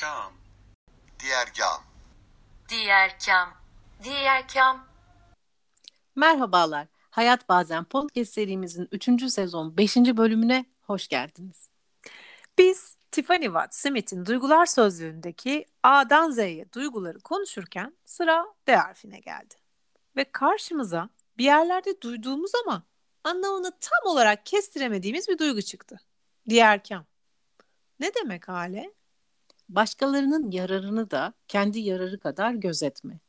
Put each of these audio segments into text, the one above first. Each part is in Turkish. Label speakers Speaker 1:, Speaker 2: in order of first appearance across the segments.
Speaker 1: kam.
Speaker 2: Diğergam.
Speaker 3: Diğerkam. Diğerkam.
Speaker 4: Merhabalar. Hayat Bazen podcast serimizin 3. sezon 5. bölümüne hoş geldiniz.
Speaker 5: Biz Tiffany Watt Smith'in Duygular Sözlüğü'ndeki A'dan Z'ye duyguları konuşurken sıra D harfine geldi. Ve karşımıza bir yerlerde duyduğumuz ama anlamını tam olarak kestiremediğimiz bir duygu çıktı. Diğerkam. Ne demek hale?
Speaker 4: Başkalarının yararını da kendi yararı kadar gözetme.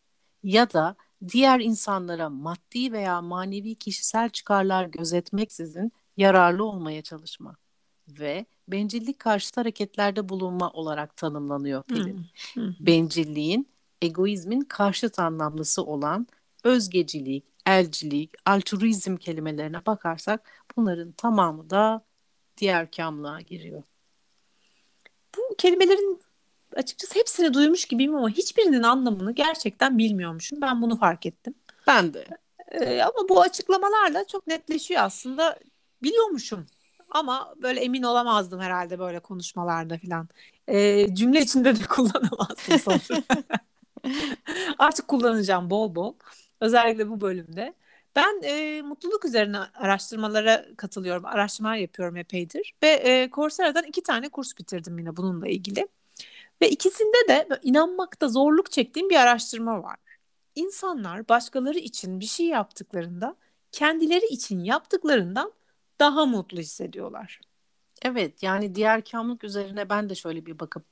Speaker 4: Ya da diğer insanlara maddi veya manevi kişisel çıkarlar gözetmeksizin yararlı olmaya çalışma ve bencillik karşıtı hareketlerde bulunma olarak tanımlanıyor Pelin.
Speaker 5: Hı hı.
Speaker 4: Bencilliğin, egoizmin karşıt anlamlısı olan özgecilik, elcilik, altruizm kelimelerine bakarsak bunların tamamı da diğer kamlığa giriyor.
Speaker 5: Bu kelimelerin açıkçası hepsini duymuş gibiyim ama hiçbirinin anlamını gerçekten bilmiyormuşum. Ben bunu fark ettim.
Speaker 4: Ben de.
Speaker 5: Ee, ama bu açıklamalarla çok netleşiyor aslında. Biliyormuşum ama böyle emin olamazdım herhalde böyle konuşmalarda falan. Ee, cümle içinde de kullanamazdım sonra. Artık kullanacağım bol bol. Özellikle bu bölümde. Ben e, mutluluk üzerine araştırmalara katılıyorum. Araştırmalar yapıyorum epeydir. Ve e, Coursera'dan iki tane kurs bitirdim yine bununla ilgili. Ve ikisinde de inanmakta zorluk çektiğim bir araştırma var. İnsanlar başkaları için bir şey yaptıklarında kendileri için yaptıklarından daha mutlu hissediyorlar.
Speaker 4: Evet yani diğer kamlık üzerine ben de şöyle bir bakıp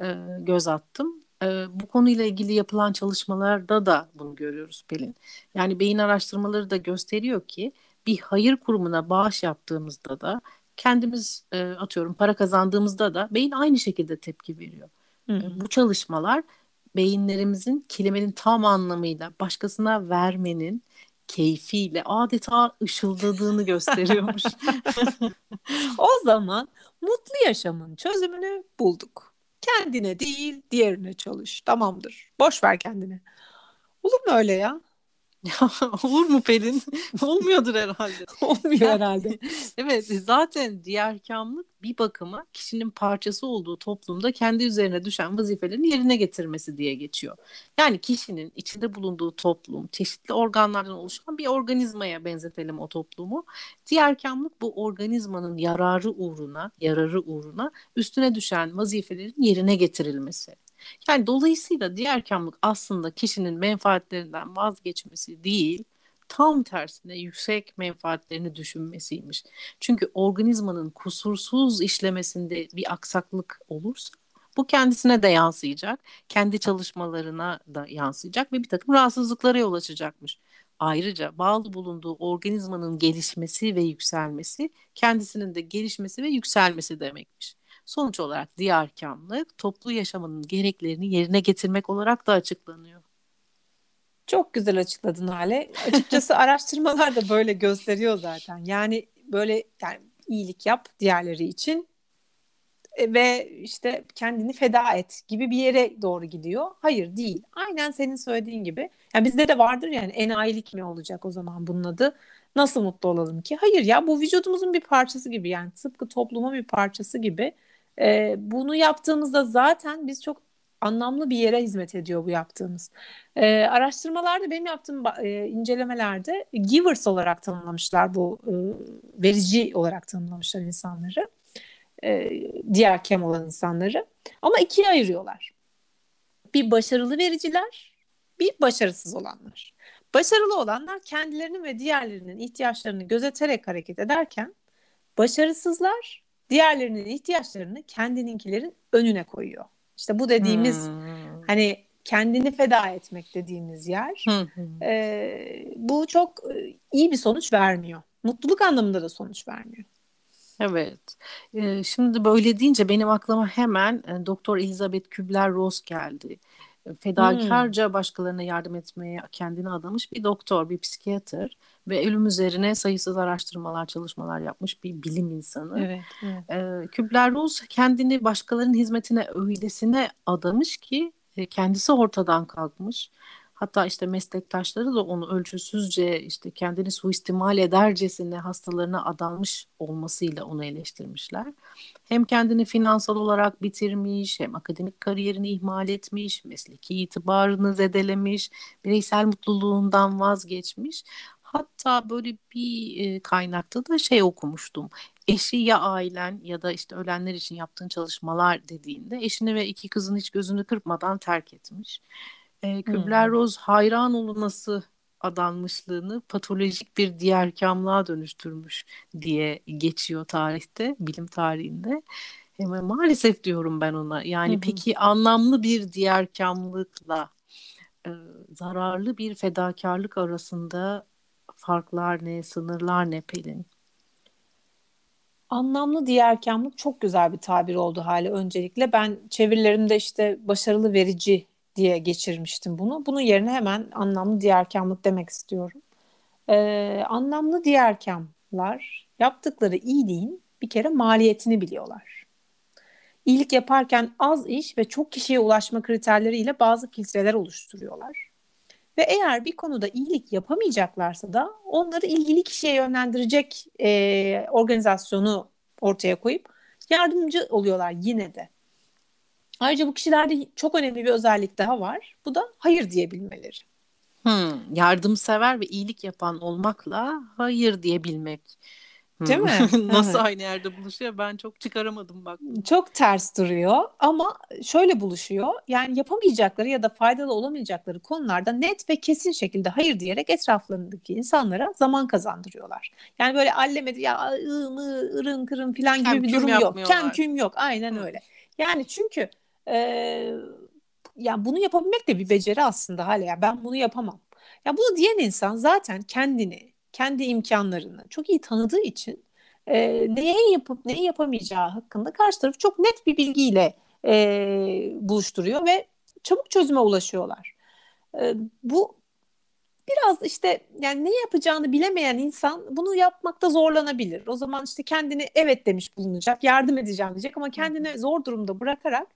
Speaker 4: e, göz attım. E, bu konuyla ilgili yapılan çalışmalarda da bunu görüyoruz Pelin. Yani beyin araştırmaları da gösteriyor ki bir hayır kurumuna bağış yaptığımızda da kendimiz e, atıyorum para kazandığımızda da beyin aynı şekilde tepki veriyor.
Speaker 5: Hı.
Speaker 4: E, bu çalışmalar beyinlerimizin kelimenin tam anlamıyla başkasına vermenin keyfiyle adeta ışıldadığını gösteriyormuş.
Speaker 5: O zaman mutlu yaşamın çözümünü bulduk. Kendine değil, diğerine çalış. Tamamdır. Boş ver kendine. Olur mu öyle ya?
Speaker 4: Olur mu Pelin? Olmuyordur herhalde.
Speaker 5: Olmuyor herhalde.
Speaker 4: Evet zaten diğerkamlık bir bakıma kişinin parçası olduğu toplumda kendi üzerine düşen vazifelerini yerine getirmesi diye geçiyor. Yani kişinin içinde bulunduğu toplum çeşitli organlardan oluşan bir organizmaya benzetelim o toplumu. Diğerkamlık bu organizmanın yararı uğruna, yararı uğruna üstüne düşen vazifelerin yerine getirilmesi. Yani dolayısıyla diğerkamlık aslında kişinin menfaatlerinden vazgeçmesi değil, tam tersine yüksek menfaatlerini düşünmesiymiş. Çünkü organizmanın kusursuz işlemesinde bir aksaklık olursa bu kendisine de yansıyacak, kendi çalışmalarına da yansıyacak ve bir takım rahatsızlıklara yol açacakmış. Ayrıca bağlı bulunduğu organizmanın gelişmesi ve yükselmesi kendisinin de gelişmesi ve yükselmesi demekmiş. Sonuç olarak diyarkamlık toplu yaşamının gereklerini yerine getirmek olarak da açıklanıyor.
Speaker 5: Çok güzel açıkladın Hale. Açıkçası araştırmalar da böyle gösteriyor zaten. Yani böyle yani iyilik yap diğerleri için e, ve işte kendini feda et gibi bir yere doğru gidiyor. Hayır değil. Aynen senin söylediğin gibi. Yani bizde de vardır yani enayilik mi olacak o zaman bunun adı? Nasıl mutlu olalım ki? Hayır ya bu vücudumuzun bir parçası gibi yani tıpkı toplumun bir parçası gibi. E, bunu yaptığımızda zaten biz çok anlamlı bir yere hizmet ediyor bu yaptığımız. E, araştırmalarda benim yaptığım e, incelemelerde givers olarak tanımlamışlar bu e, verici olarak tanımlamışlar insanları. E, diğer kem olan insanları. Ama ikiye ayırıyorlar. Bir başarılı vericiler, bir başarısız olanlar. Başarılı olanlar kendilerinin ve diğerlerinin ihtiyaçlarını gözeterek hareket ederken başarısızlar diğerlerinin ihtiyaçlarını kendininkilerin önüne koyuyor. İşte bu dediğimiz
Speaker 4: Hmm.
Speaker 5: hani kendini feda etmek dediğimiz yer
Speaker 4: Hı hı.
Speaker 5: e, bu çok iyi bir sonuç vermiyor. Mutluluk anlamında da sonuç vermiyor.
Speaker 4: Evet. Ee, şimdi böyle deyince benim aklıma hemen e, Doktor Elizabeth Kübler-Ross geldi. E, Fedakarca başkalarına yardım etmeye kendini adamış bir doktor, bir psikiyatr ve ölüm üzerine sayısız araştırmalar, çalışmalar yapmış bir bilim insanı.
Speaker 5: Evet. evet.
Speaker 4: Ee, Kübler-Ross kendini başkalarının hizmetine öylesine adamış ki e, kendisi ortadan kalkmış. Hatta işte meslektaşları da onu ölçüsüzce işte kendini suistimal edercesine hastalarına adanmış olmasıyla onu eleştirmişler. Hem kendini finansal olarak bitirmiş, hem akademik kariyerini ihmal etmiş, mesleki itibarını zedelemiş, bireysel mutluluğundan vazgeçmiş. Hatta böyle bir e, kaynakta da şey okumuştum. Eşi ya ailen ya da işte ölenler için yaptığın çalışmalar dediğinde eşini ve iki kızın hiç gözünü kırpmadan terk etmiş. E, Kübler-Roz hayran olunması adanmışlığını patolojik bir diğerkamlığa dönüştürmüş diye geçiyor tarihte, bilim tarihinde. E, maalesef diyorum ben ona. Yani hı hı. peki anlamlı bir diğerkamlıkla e, zararlı bir fedakarlık arasında farklar ne, sınırlar ne Pelin?
Speaker 5: Anlamlı diğerkamlık çok güzel bir tabir oldu hali öncelikle. Ben çevirilerimde işte başarılı verici diye geçirmiştim bunu. Bunun yerine hemen anlamlı diğerkamlık demek istiyorum. Ee, anlamlı diğerkamlar yaptıkları iyiliğin bir kere maliyetini biliyorlar. İyilik yaparken az iş ve çok kişiye ulaşma kriterleriyle bazı filtreler oluşturuyorlar. Ve eğer bir konuda iyilik yapamayacaklarsa da onları ilgili kişiye yönlendirecek e, organizasyonu ortaya koyup yardımcı oluyorlar yine de. Ayrıca bu kişilerde çok önemli bir özellik daha var. Bu da hayır diyebilmeleri.
Speaker 4: Hmm, yardımsever ve iyilik yapan olmakla hayır diyebilmek.
Speaker 5: Değil mi?
Speaker 4: Nasıl aynı yerde buluşuyor ben çok çıkaramadım bak.
Speaker 5: Çok ters duruyor ama şöyle buluşuyor. Yani yapamayacakları ya da faydalı olamayacakları konularda net ve kesin şekilde hayır diyerek etraflarındaki insanlara zaman kazandırıyorlar. Yani böyle allemedi ya ı mı ırın kırın falan gibi bir durum yok. Kem küm yok aynen öyle. Yani çünkü e, yani bunu yapabilmek de bir beceri aslında hala ya ben bunu yapamam. Ya bunu diyen insan zaten kendini kendi imkanlarını çok iyi tanıdığı için e, neye yapıp neyi yapamayacağı hakkında karşı tarafı çok net bir bilgiyle e, buluşturuyor ve çabuk çözüme ulaşıyorlar. E, bu biraz işte yani ne yapacağını bilemeyen insan bunu yapmakta zorlanabilir. O zaman işte kendini evet demiş bulunacak, yardım edeceğim diyecek ama kendini zor durumda bırakarak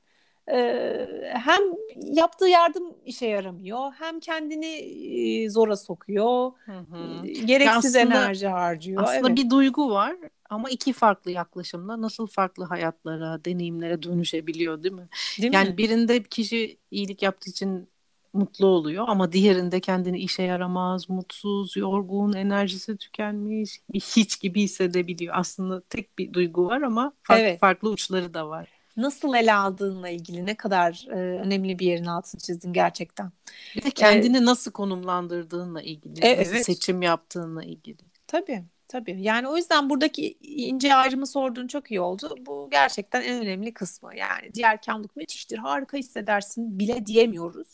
Speaker 5: hem yaptığı yardım işe yaramıyor hem kendini zora sokuyor hı hı. gereksiz aslında, enerji harcıyor.
Speaker 4: Aslında evet. bir duygu var ama iki farklı yaklaşımla nasıl farklı hayatlara, deneyimlere dönüşebiliyor değil mi? Değil yani mi? birinde kişi iyilik yaptığı için mutlu oluyor ama diğerinde kendini işe yaramaz, mutsuz, yorgun, enerjisi tükenmiş, hiç gibi hissedebiliyor. Aslında tek bir duygu var ama farklı, evet. farklı uçları da var
Speaker 5: nasıl ele aldığınla ilgili ne kadar e, önemli bir yerin altını çizdin gerçekten.
Speaker 4: Bir de kendini ee, nasıl konumlandırdığınla ilgili, e, evet. seçim yaptığınla ilgili.
Speaker 5: Tabii. Tabii. Yani o yüzden buradaki ince ayrımı sorduğun çok iyi oldu. Bu gerçekten en önemli kısmı. Yani diğer kamlık müthiştir, harika hissedersin bile diyemiyoruz.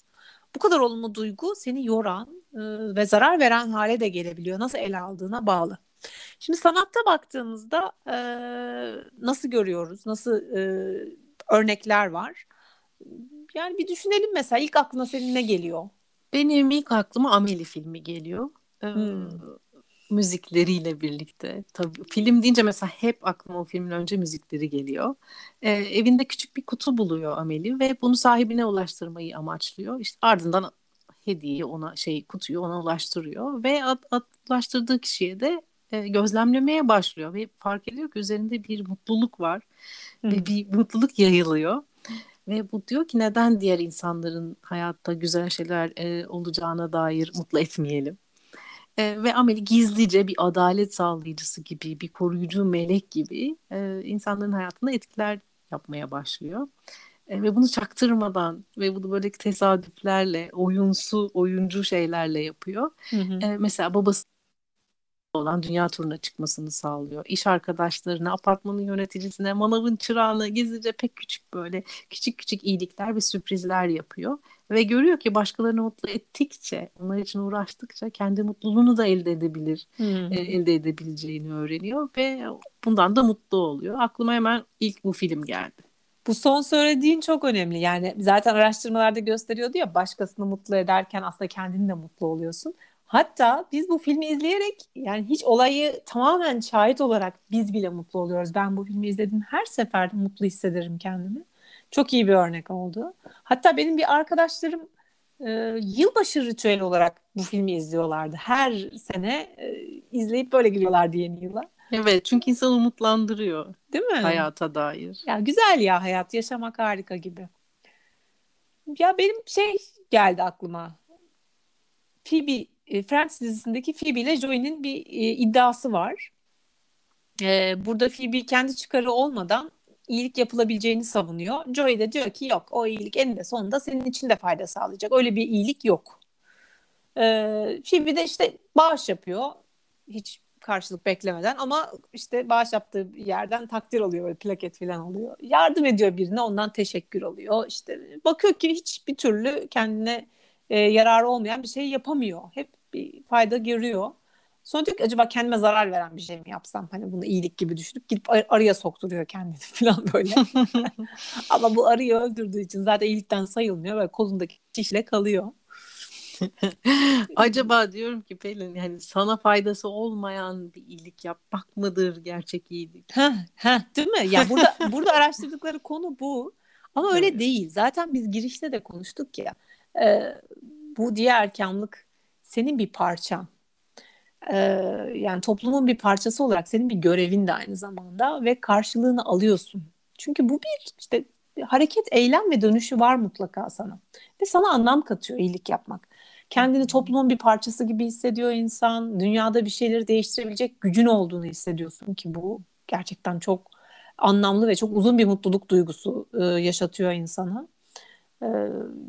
Speaker 5: Bu kadar olumlu duygu seni yoran e, ve zarar veren hale de gelebiliyor. Nasıl ele aldığına bağlı. Şimdi sanatta baktığımızda e, nasıl görüyoruz, nasıl e, örnekler var? Yani bir düşünelim mesela ilk aklına senin ne geliyor?
Speaker 4: Benim ilk aklıma Amelie filmi geliyor. Hmm. müzikleriyle birlikte. Tabii film deyince mesela hep aklıma o filmin önce müzikleri geliyor. Ee, evinde küçük bir kutu buluyor Amelie ve bunu sahibine ulaştırmayı amaçlıyor. İşte ardından hediyeyi ona şey kutuyu ona ulaştırıyor ve ulaştırdığı kişiye de e, gözlemlemeye başlıyor ve fark ediyor ki üzerinde bir mutluluk var Hı. ve bir mutluluk yayılıyor. Ve bu diyor ki neden diğer insanların hayatta güzel şeyler e, olacağına dair mutlu etmeyelim. E, ve Ameli gizlice bir adalet sağlayıcısı gibi, bir koruyucu melek gibi e, insanların hayatında etkiler yapmaya başlıyor. E, ve bunu çaktırmadan ve bunu böyle tesadüflerle, oyunsu, oyuncu şeylerle yapıyor. Hı hı. E, mesela babası olan dünya turuna çıkmasını sağlıyor. İş arkadaşlarına, apartmanın yöneticisine, manavın çırağına gizlice pek küçük böyle küçük küçük iyilikler ve sürprizler yapıyor. Ve görüyor ki başkalarını mutlu ettikçe, onlar için uğraştıkça kendi mutluluğunu da elde edebilir, hmm. e, elde edebileceğini öğreniyor ve bundan da mutlu oluyor. Aklıma hemen ilk bu film geldi.
Speaker 5: Bu son söylediğin çok önemli. Yani zaten araştırmalarda gösteriyordu ya başkasını mutlu ederken aslında kendini de mutlu oluyorsun. Hatta biz bu filmi izleyerek yani hiç olayı tamamen şahit olarak biz bile mutlu oluyoruz. Ben bu filmi izledim her seferde mutlu hissederim kendimi. Çok iyi bir örnek oldu. Hatta benim bir arkadaşlarım e, yılbaşı ritüeli olarak bu filmi izliyorlardı. Her sene e, izleyip böyle giriyorlardı yeni yıla.
Speaker 4: Evet çünkü insan umutlandırıyor
Speaker 5: Değil mi?
Speaker 4: hayata dair.
Speaker 5: Ya güzel ya hayat yaşamak harika gibi. Ya benim şey geldi aklıma. Phoebe e, Friends dizisindeki Phoebe ile Joey'nin bir e, iddiası var. E, burada Phoebe kendi çıkarı olmadan iyilik yapılabileceğini savunuyor. Joey de diyor ki yok o iyilik eninde sonunda senin için de fayda sağlayacak. Öyle bir iyilik yok. E, Phoebe de işte bağış yapıyor. Hiç karşılık beklemeden ama işte bağış yaptığı yerden takdir alıyor böyle plaket falan alıyor. Yardım ediyor birine ondan teşekkür alıyor. İşte bakıyor ki hiçbir türlü kendine e, yararı olmayan bir şey yapamıyor. Hep bir fayda görüyor. Sonra diyor ki acaba kendime zarar veren bir şey mi yapsam? Hani bunu iyilik gibi düşünüp gidip ar- arıya sokturuyor kendini falan böyle. Ama bu arıyı öldürdüğü için zaten iyilikten sayılmıyor ve kolundaki şişle kalıyor.
Speaker 4: Acaba diyorum ki Pelin yani sana faydası olmayan bir iyilik yapmak mıdır gerçek iyilik?
Speaker 5: Heh, heh, değil mi? Ya burada burada araştırdıkları konu bu. Ama öyle
Speaker 4: Evet.
Speaker 5: değil. Zaten biz girişte de konuştuk ya. E, bu diğer erkamlık senin bir parçan. E, yani toplumun bir parçası olarak senin bir görevin de aynı zamanda ve karşılığını alıyorsun. Çünkü bu bir işte hareket, eylem ve dönüşü var mutlaka sana. Ve sana anlam katıyor iyilik yapmak. Kendini toplumun bir parçası gibi hissediyor insan. Dünyada bir şeyleri değiştirebilecek gücün olduğunu hissediyorsun ki bu gerçekten çok anlamlı ve çok uzun bir mutluluk duygusu e, yaşatıyor insana. E,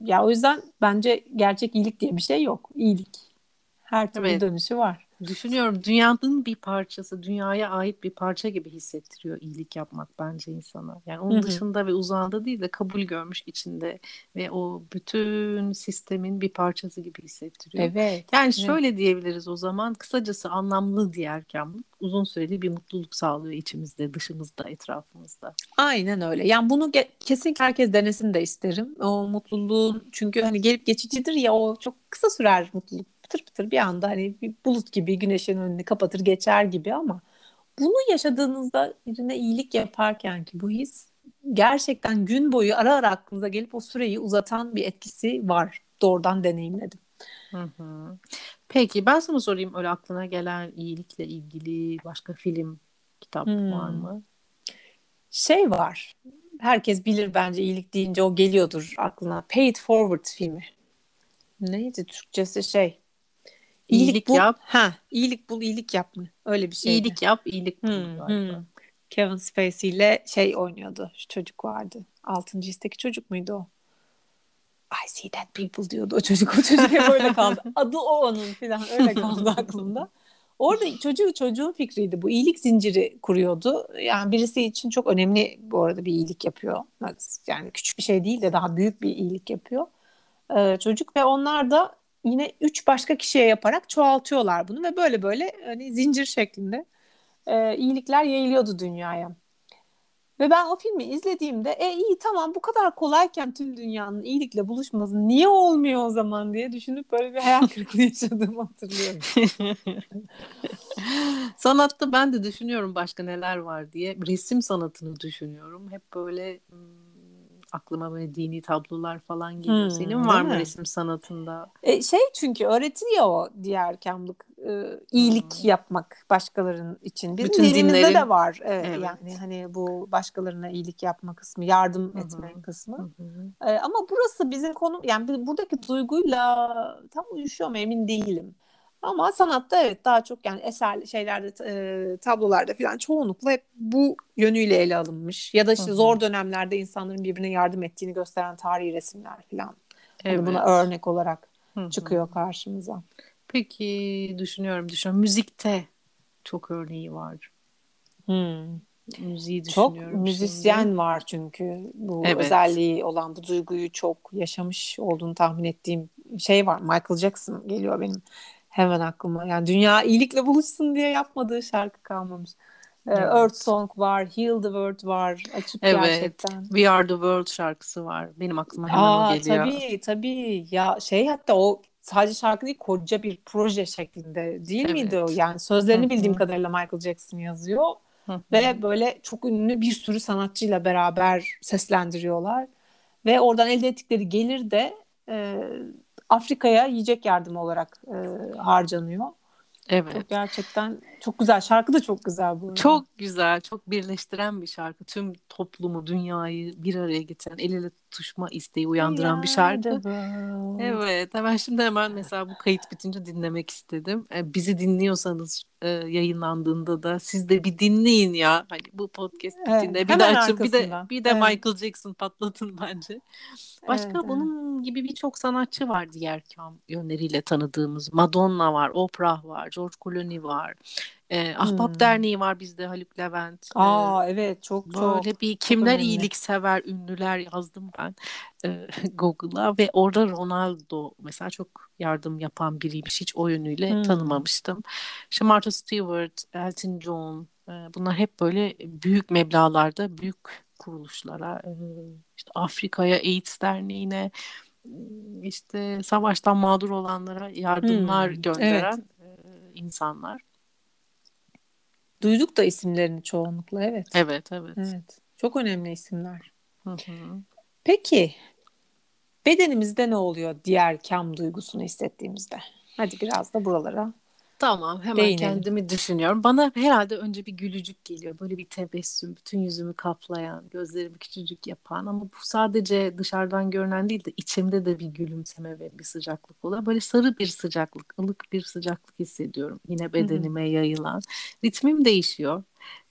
Speaker 5: ya o yüzden bence gerçek iyilik diye bir şey yok. İyilik. Her türlü
Speaker 4: Evet.
Speaker 5: dönüşü var.
Speaker 4: Düşünüyorum dünyanın bir parçası, dünyaya ait bir parça gibi hissettiriyor iyilik yapmak bence insana. Yani onun dışında ve uzağında değil de kabul görmüş içinde ve o bütün sistemin bir parçası gibi hissettiriyor.
Speaker 5: Evet.
Speaker 4: Yani
Speaker 5: Evet.
Speaker 4: şöyle diyebiliriz o zaman kısacası anlamlı diğerkamlık uzun süreli bir mutluluk sağlıyor içimizde, dışımızda, etrafımızda.
Speaker 5: Aynen öyle. Yani bunu ge- kesinlikle herkes denesin de isterim. O mutluluğun çünkü hani gelip geçicidir ya o çok kısa sürer mutluluk. Pıtır pıtır bir anda hani bir bulut gibi güneşin önünü kapatır geçer gibi ama bunu yaşadığınızda birine iyilik yaparken ki bu his gerçekten gün boyu ara ara aklınıza gelip o süreyi uzatan bir etkisi var. Doğrudan deneyimledim.
Speaker 4: Hı hı. Peki ben sana sorayım öyle aklına gelen iyilikle ilgili başka film, kitap
Speaker 5: Hmm.
Speaker 4: var mı?
Speaker 5: Şey var. Herkes bilir bence iyilik deyince o geliyordur aklına. Pay It Forward filmi. Neydi Türkçesi şey?
Speaker 4: İyilik
Speaker 5: bul,
Speaker 4: yap.
Speaker 5: Ha, iyilik bul, iyilik yap mı? Öyle bir şeydi.
Speaker 4: İyilik yap, iyilik bul
Speaker 5: Hmm, hmm. Kevin Spacey ile şey oynuyordu. Şu çocuk vardı. Altıncı histeki çocuk muydu o? I see that people diyordu o çocuk. O çocuk hep öyle kaldı. Adı o onun falan öyle kaldı aklımda. Orada çocuğu çocuğun fikriydi bu. İyilik zinciri kuruyordu. Yani birisi için çok önemli bu arada bir iyilik yapıyor. Yani küçük bir şey değil de daha büyük bir iyilik yapıyor. Ee, çocuk ve onlar da yine üç başka kişiye yaparak çoğaltıyorlar bunu ve böyle böyle hani zincir şeklinde e, iyilikler yayılıyordu dünyaya. Ve ben o filmi izlediğimde e iyi tamam bu kadar kolayken tüm dünyanın iyilikle buluşması niye olmuyor o zaman diye düşünüp böyle bir hayal kırıklığı yaşadığımı hatırlıyorum.
Speaker 4: Sanatta ben de düşünüyorum başka neler var diye. Resim sanatını düşünüyorum. Hep böyle aklıma böyle dini tablolar falan geliyor.
Speaker 5: Hmm,
Speaker 4: Senin var mı resim sanatında?
Speaker 5: E, şey çünkü öğretiliyor o diğer kamlık e, iyilik
Speaker 4: Hmm.
Speaker 5: yapmak başkalarının için. Bizim
Speaker 4: Bütün
Speaker 5: dinimizde
Speaker 4: dinlerin-
Speaker 5: de var. Evet,
Speaker 4: Evet.
Speaker 5: Yani hani bu başkalarına iyilik yapma kısmı, yardım
Speaker 4: Hı hı.
Speaker 5: etme kısmı. Ee, ama burası bizim konu yani bu- buradaki duyguyla tam uyuşuyor mu emin değilim. Ama sanatta evet daha çok yani eser şeylerde e, tablolarda falan çoğunlukla hep bu yönüyle ele alınmış. Ya da işte
Speaker 4: Hı hı.
Speaker 5: zor dönemlerde insanların birbirine yardım ettiğini gösteren tarihi resimler falan. Hani
Speaker 4: Evet.
Speaker 5: buna örnek olarak
Speaker 4: Hı hı.
Speaker 5: çıkıyor karşımıza.
Speaker 4: Peki düşünüyorum düşünüyorum. Müzikte çok örneği var. Müziği
Speaker 5: Çok
Speaker 4: düşünüyorum
Speaker 5: müzisyen
Speaker 4: şimdi.
Speaker 5: var çünkü bu
Speaker 4: Evet.
Speaker 5: özelliği olan bu duyguyu çok yaşamış olduğunu tahmin ettiğim şey var. Michael Jackson geliyor benim hemen aklıma. Yani dünya iyilikle buluşsun diye yapmadığı şarkı kalmamış. Ee,
Speaker 4: Evet.
Speaker 5: Earth Song var, Heal the World var. Açıp
Speaker 4: Evet.
Speaker 5: gerçekten.
Speaker 4: We Are the World şarkısı var. Benim aklıma hemen
Speaker 5: Aa,
Speaker 4: o geliyor.
Speaker 5: tabii tabii. Ya şey hatta o sadece şarkı değil koca bir proje şeklinde değil miydi o?
Speaker 4: Evet.
Speaker 5: Yani sözlerini bildiğim kadarıyla Michael Jackson yazıyor. Ve böyle çok ünlü bir sürü sanatçıyla beraber seslendiriyorlar. Ve oradan elde ettikleri gelir de e, Afrika'ya yiyecek yardımı olarak e, harcanıyor.
Speaker 4: Evet.
Speaker 5: Çok gerçekten çok güzel. Şarkı da çok güzel bu.
Speaker 4: Çok güzel, çok birleştiren bir şarkı. Tüm toplumu, dünyayı bir araya getiren, el ele tutuşma isteği uyandıran bir şarkı. Evet, hemen şimdi hemen mesela bu kayıt bitince dinlemek istedim. E, bizi dinliyorsanız e, yayınlandığında da siz de bir dinleyin ya. Hani bu podcast
Speaker 5: Evet,
Speaker 4: bitince bir de açın, bir de bir de
Speaker 5: Evet.
Speaker 4: Michael Jackson patlatın bence. Başka
Speaker 5: Evet, evet.
Speaker 4: bunun gibi birçok sanatçı var diğer kam yönleriyle tanıdığımız. Madonna var, Oprah var, George Clooney var. E, Ahbap
Speaker 5: Hmm.
Speaker 4: Derneği var bizde Haluk Levent. E,
Speaker 5: Aa evet çok çok.
Speaker 4: Böyle bir kimler
Speaker 5: önemli.
Speaker 4: iyiliksever ünlüler yazdım ben e, Google'a ve orada Ronaldo mesela çok yardım yapan biriymiş. Hiç o yönüyle
Speaker 5: Hmm.
Speaker 4: tanımamıştım. İşte Martha Stewart, Elton John e, bunlar hep böyle büyük meblağlarda büyük kuruluşlara e, işte Afrika'ya AIDS Derneği'ne işte savaştan mağdur olanlara yardımlar
Speaker 5: Hmm,
Speaker 4: gönderen e, insanlar.
Speaker 5: Duyduk da isimlerini çoğunlukla evet.
Speaker 4: Evet, evet.
Speaker 5: Evet. Çok önemli isimler.
Speaker 4: Hı hı.
Speaker 5: Peki bedenimizde ne oluyor diğer kam duygusunu hissettiğimizde? Hadi biraz da buralara.
Speaker 4: Tamam hemen
Speaker 5: Değinelim.
Speaker 4: kendimi düşünüyorum. Bana herhalde önce bir gülücük geliyor. Böyle bir tebessüm, bütün yüzümü kaplayan, gözlerimi küçücük yapan ama bu sadece dışarıdan görünen değil de içimde de bir gülümseme ve bir sıcaklık oluyor. Böyle sarı bir sıcaklık, ılık bir sıcaklık hissediyorum. Yine bedenime yayılan. Ritmim değişiyor.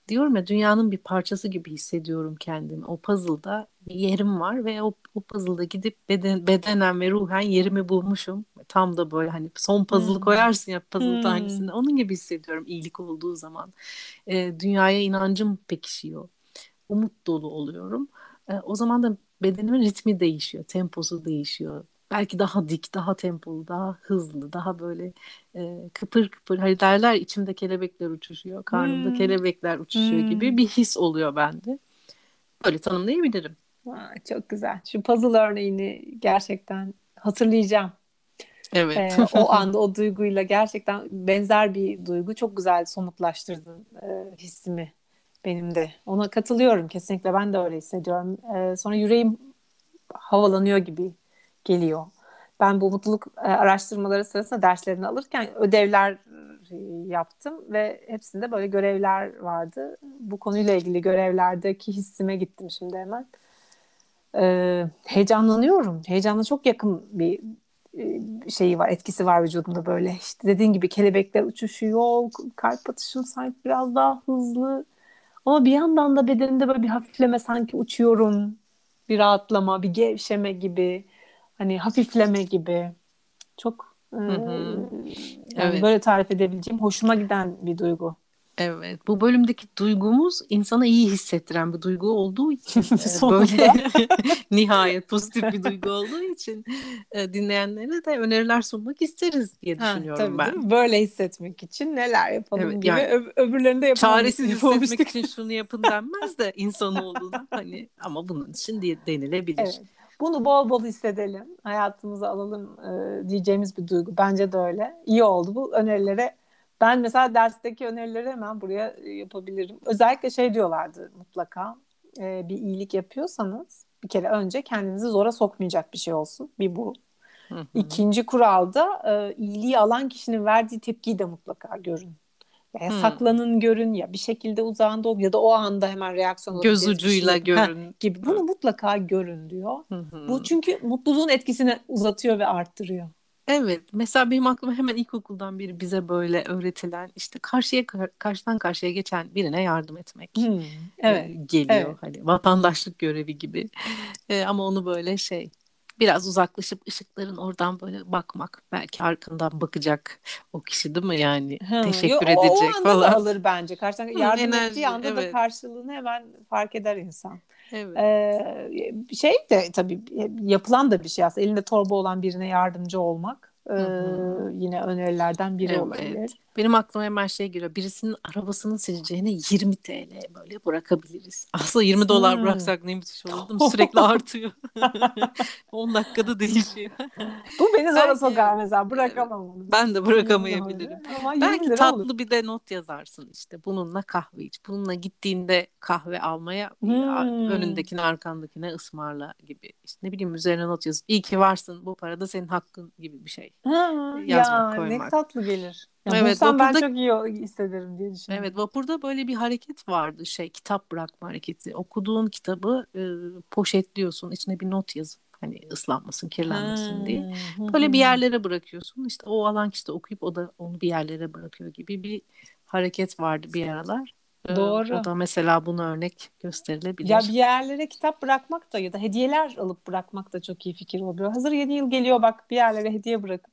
Speaker 4: Diyorum ya dünyanın bir parçası gibi hissediyorum kendimi. O puzzle'da bir yerim var ve o, o puzzle'da gidip beden, bedenen ve ruhen yerimi bulmuşum. Tam da böyle hani son puzzle'ı
Speaker 5: Hmm.
Speaker 4: koyarsın ya puzzle
Speaker 5: Hmm.
Speaker 4: tanesinde. Onun gibi hissediyorum iyilik olduğu zaman. Ee, dünyaya inancım pekişiyor. Umut dolu oluyorum. Ee, o zaman da bedenimin ritmi değişiyor. Temposu değişiyor. Belki daha dik, daha tempolu, daha hızlı, daha böyle e, kıpır kıpır. Hani derler içimde kelebekler uçuşuyor, karnımda
Speaker 5: Hmm.
Speaker 4: kelebekler uçuşuyor
Speaker 5: Hmm.
Speaker 4: gibi bir his oluyor bende. Böyle tanımlayabilirim.
Speaker 5: Aa, çok güzel. Şu puzzle örneğini gerçekten hatırlayacağım.
Speaker 4: Evet.
Speaker 5: Ee, o anda o duyguyla gerçekten benzer bir duygu çok güzel somutlaştırdın e, hissimi benim de. Ona katılıyorum kesinlikle ben de öyle hissediyorum. Ee, sonra yüreğim havalanıyor gibi geliyor. Ben bu mutluluk e, araştırmaları sırasında derslerini alırken ödevler e, yaptım ve hepsinde böyle görevler vardı. Bu konuyla ilgili görevlerdeki hissime gittim şimdi hemen. Ee, heyecanlanıyorum. Heyecanla çok yakın bir e, şeyi var, etkisi var vücudumda böyle. İşte dediğin gibi kelebekler uçuşuyor, kalp atışım sanki biraz daha hızlı. Ama bir yandan da bedenimde böyle bir hafifleme sanki uçuyorum. Bir rahatlama, bir gevşeme gibi. Hani hafifleme gibi. Çok e, yani
Speaker 4: Evet.
Speaker 5: böyle tarif edebileceğim hoşuma giden bir duygu.
Speaker 4: Evet, bu bölümdeki duygumuz insana iyi hissettiren bir duygu olduğu için e, böyle nihayet pozitif bir duygu olduğu için e, dinleyenlere de öneriler sunmak isteriz diye
Speaker 5: Ha,
Speaker 4: düşünüyorum
Speaker 5: tabii
Speaker 4: ben.
Speaker 5: Böyle hissetmek için neler yapalım
Speaker 4: Evet,
Speaker 5: gibi
Speaker 4: yani
Speaker 5: Ö- öbürlerini de yapalım.
Speaker 4: Çaresiz hissetmek için şunu yapın denmez de insanoğluna hani ama bunun için diye denilebilir.
Speaker 5: Evet. Bunu bol bol hissedelim. Hayatımıza alalım e, diyeceğimiz bir duygu. Bence de öyle. İyi oldu bu önerilere. Ben mesela dersteki önerileri hemen buraya e, yapabilirim. Özellikle şey diyorlardı mutlaka. e, bir iyilik yapıyorsanız bir kere önce kendinizi zora sokmayacak bir şey olsun. Bir bu.
Speaker 4: Hı hı.
Speaker 5: İkinci kuralda e, iyiliği alan kişinin verdiği tepkiyi de mutlaka görün. Ya
Speaker 4: Hmm.
Speaker 5: saklanın görün ya bir şekilde uzağında ol ya da o anda hemen reaksiyon
Speaker 4: Göz
Speaker 5: şey
Speaker 4: ucuyla.
Speaker 5: Ha,
Speaker 4: görün.
Speaker 5: gibi. Bunu mutlaka görün diyor.
Speaker 4: Hı.
Speaker 5: Bu çünkü mutluluğun etkisini uzatıyor ve arttırıyor.
Speaker 4: Evet, mesela benim aklıma hemen ilkokuldan beri bize böyle öğretilen işte karşıya karşıdan karşıya geçen birine yardım etmek.
Speaker 5: Evet.
Speaker 4: e, geliyor
Speaker 5: evet.
Speaker 4: hani vatandaşlık görevi gibi E, ama onu böyle şey biraz uzaklaşıp ışıkların oradan böyle bakmak belki arkandan bakacak o kişi değil mi yani
Speaker 5: Ha,
Speaker 4: teşekkür
Speaker 5: yo,
Speaker 4: edecek
Speaker 5: o anda
Speaker 4: falan.
Speaker 5: da alır bence. Karşıdan
Speaker 4: Hı,
Speaker 5: yardım
Speaker 4: enerji,
Speaker 5: ettiği anda da
Speaker 4: evet.
Speaker 5: karşılığını hemen fark eder insan.
Speaker 4: Evet.
Speaker 5: Ee, şey de tabii yapılan da bir şey aslında. Elinde torba olan birine yardımcı olmak.
Speaker 4: Hı.
Speaker 5: yine önerilerden biri
Speaker 4: Evet.
Speaker 5: olabilir.
Speaker 4: Benim aklıma hemen şey giriyor. Birisinin arabasını sileceğine 20 TL böyle bırakabiliriz. Aslında 20 dolar
Speaker 5: Hmm.
Speaker 4: bıraksak ne müthiş olurdu? Sürekli artıyor. 10 dakikada değişiyor.
Speaker 5: Bu beni zora
Speaker 4: Belki-
Speaker 5: sokar mesela. Bırakamam.
Speaker 4: Ben de bırakamayabilirim.
Speaker 5: Ama 20
Speaker 4: Belki tatlı
Speaker 5: olur.
Speaker 4: bir de not yazarsın işte. Bununla kahve iç. Bununla gittiğinde kahve almaya
Speaker 5: Hmm.
Speaker 4: önündekine arkandakine ısmarla gibi. İşte ne bileyim üzerine not yazıp iyi ki varsın bu para da senin hakkın gibi bir şey.
Speaker 5: Ha,
Speaker 4: yazmak,
Speaker 5: ya, ne
Speaker 4: koymak.
Speaker 5: tatlı gelir. Ya
Speaker 4: Evet,
Speaker 5: bulsam ben
Speaker 4: vapurda-
Speaker 5: çok iyi hissederim diye düşünüyorum.
Speaker 4: Evet vapurda böyle bir hareket vardı şey kitap bırakma hareketi. Okuduğun kitabı e, poşetliyorsun içine bir not yazıp hani ıslanmasın kirlenmesin diye. Böyle bir yerlere bırakıyorsun işte o alan kişi de okuyup o da onu bir yerlere bırakıyor gibi bir hareket vardı bir aralar. E,
Speaker 5: Doğru.
Speaker 4: O da mesela buna örnek gösterilebilir.
Speaker 5: Ya bir yerlere kitap bırakmak da ya da hediyeler alıp bırakmak da çok iyi fikir oluyor. Hazır yeni yıl geliyor bak bir yerlere hediye bırakıp.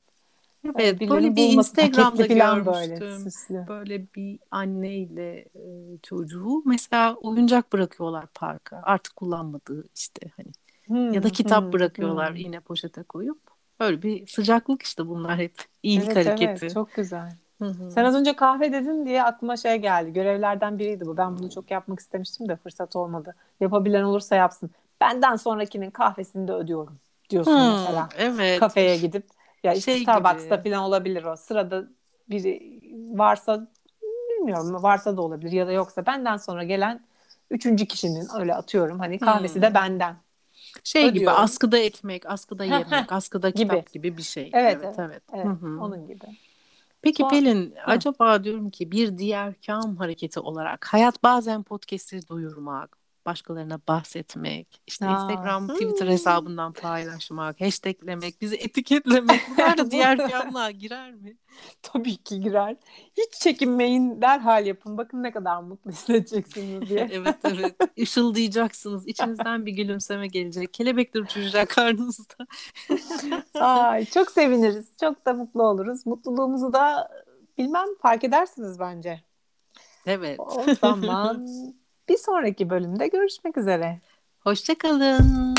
Speaker 4: evet
Speaker 5: birilerinin
Speaker 4: böyle bir Instagram'da
Speaker 5: böyle
Speaker 4: görmüştüm.
Speaker 5: süslü.
Speaker 4: Böyle bir anneyle e, çocuğu mesela oyuncak bırakıyorlar parka. Artık kullanmadığı işte hani
Speaker 5: Hmm,
Speaker 4: ya da kitap
Speaker 5: hmm,
Speaker 4: bırakıyorlar
Speaker 5: hmm.
Speaker 4: yine poşete koyup. Böyle bir sıcaklık işte bunlar hep iyilik
Speaker 5: Evet,
Speaker 4: hareketi.
Speaker 5: evet, çok güzel.
Speaker 4: Hı hı.
Speaker 5: Sen az önce kahve dedin diye aklıma şey geldi. Görevlerden biriydi bu. Ben bunu çok yapmak istemiştim de fırsat olmadı. Yapabilen olursa yapsın. Benden sonrakinin kahvesini de ödüyorum diyorsun
Speaker 4: Hmm,
Speaker 5: mesela.
Speaker 4: evet.
Speaker 5: Kafeye gidip ya işte
Speaker 4: Şey
Speaker 5: Starbucks'ta
Speaker 4: gibi.
Speaker 5: falan olabilir o. Sırada biri varsa bilmiyorum varsa da olabilir ya da yoksa benden sonra gelen üçüncü kişinin öyle atıyorum hani kahvesi
Speaker 4: Hmm.
Speaker 5: de benden.
Speaker 4: Şey gibi
Speaker 5: ödüyorum.
Speaker 4: askıda ekmek, askıda yemek, askıda
Speaker 5: Gibi.
Speaker 4: kitap gibi bir şey.
Speaker 5: Evet,
Speaker 4: evet.
Speaker 5: evet.
Speaker 4: evet.
Speaker 5: Onun gibi.
Speaker 4: Peki Pelin, acaba diyorum ki bir diğer kam hareketi olarak hayat bazen podcast'i duyurmak, başkalarına bahsetmek, işte
Speaker 5: Aa.
Speaker 4: Instagram, Twitter hesabından paylaşmak, hashtaglemek, bizi etiketlemek bunlar da diğer kamlığa girer mi?
Speaker 5: Tabii ki girer. Hiç çekinmeyin derhal yapın. Bakın ne kadar mutlu hissedeceksiniz diye.
Speaker 4: evet evet. Işıldayacaksınız. İçinizden bir gülümseme gelecek. Kelebekler uçuşacak karnınızda.
Speaker 5: Ay, çok seviniriz. Çok da mutlu oluruz. Mutluluğumuzu da bilmem fark edersiniz bence.
Speaker 4: Evet.
Speaker 5: O zaman bir sonraki bölümde görüşmek üzere.
Speaker 4: Hoşçakalın.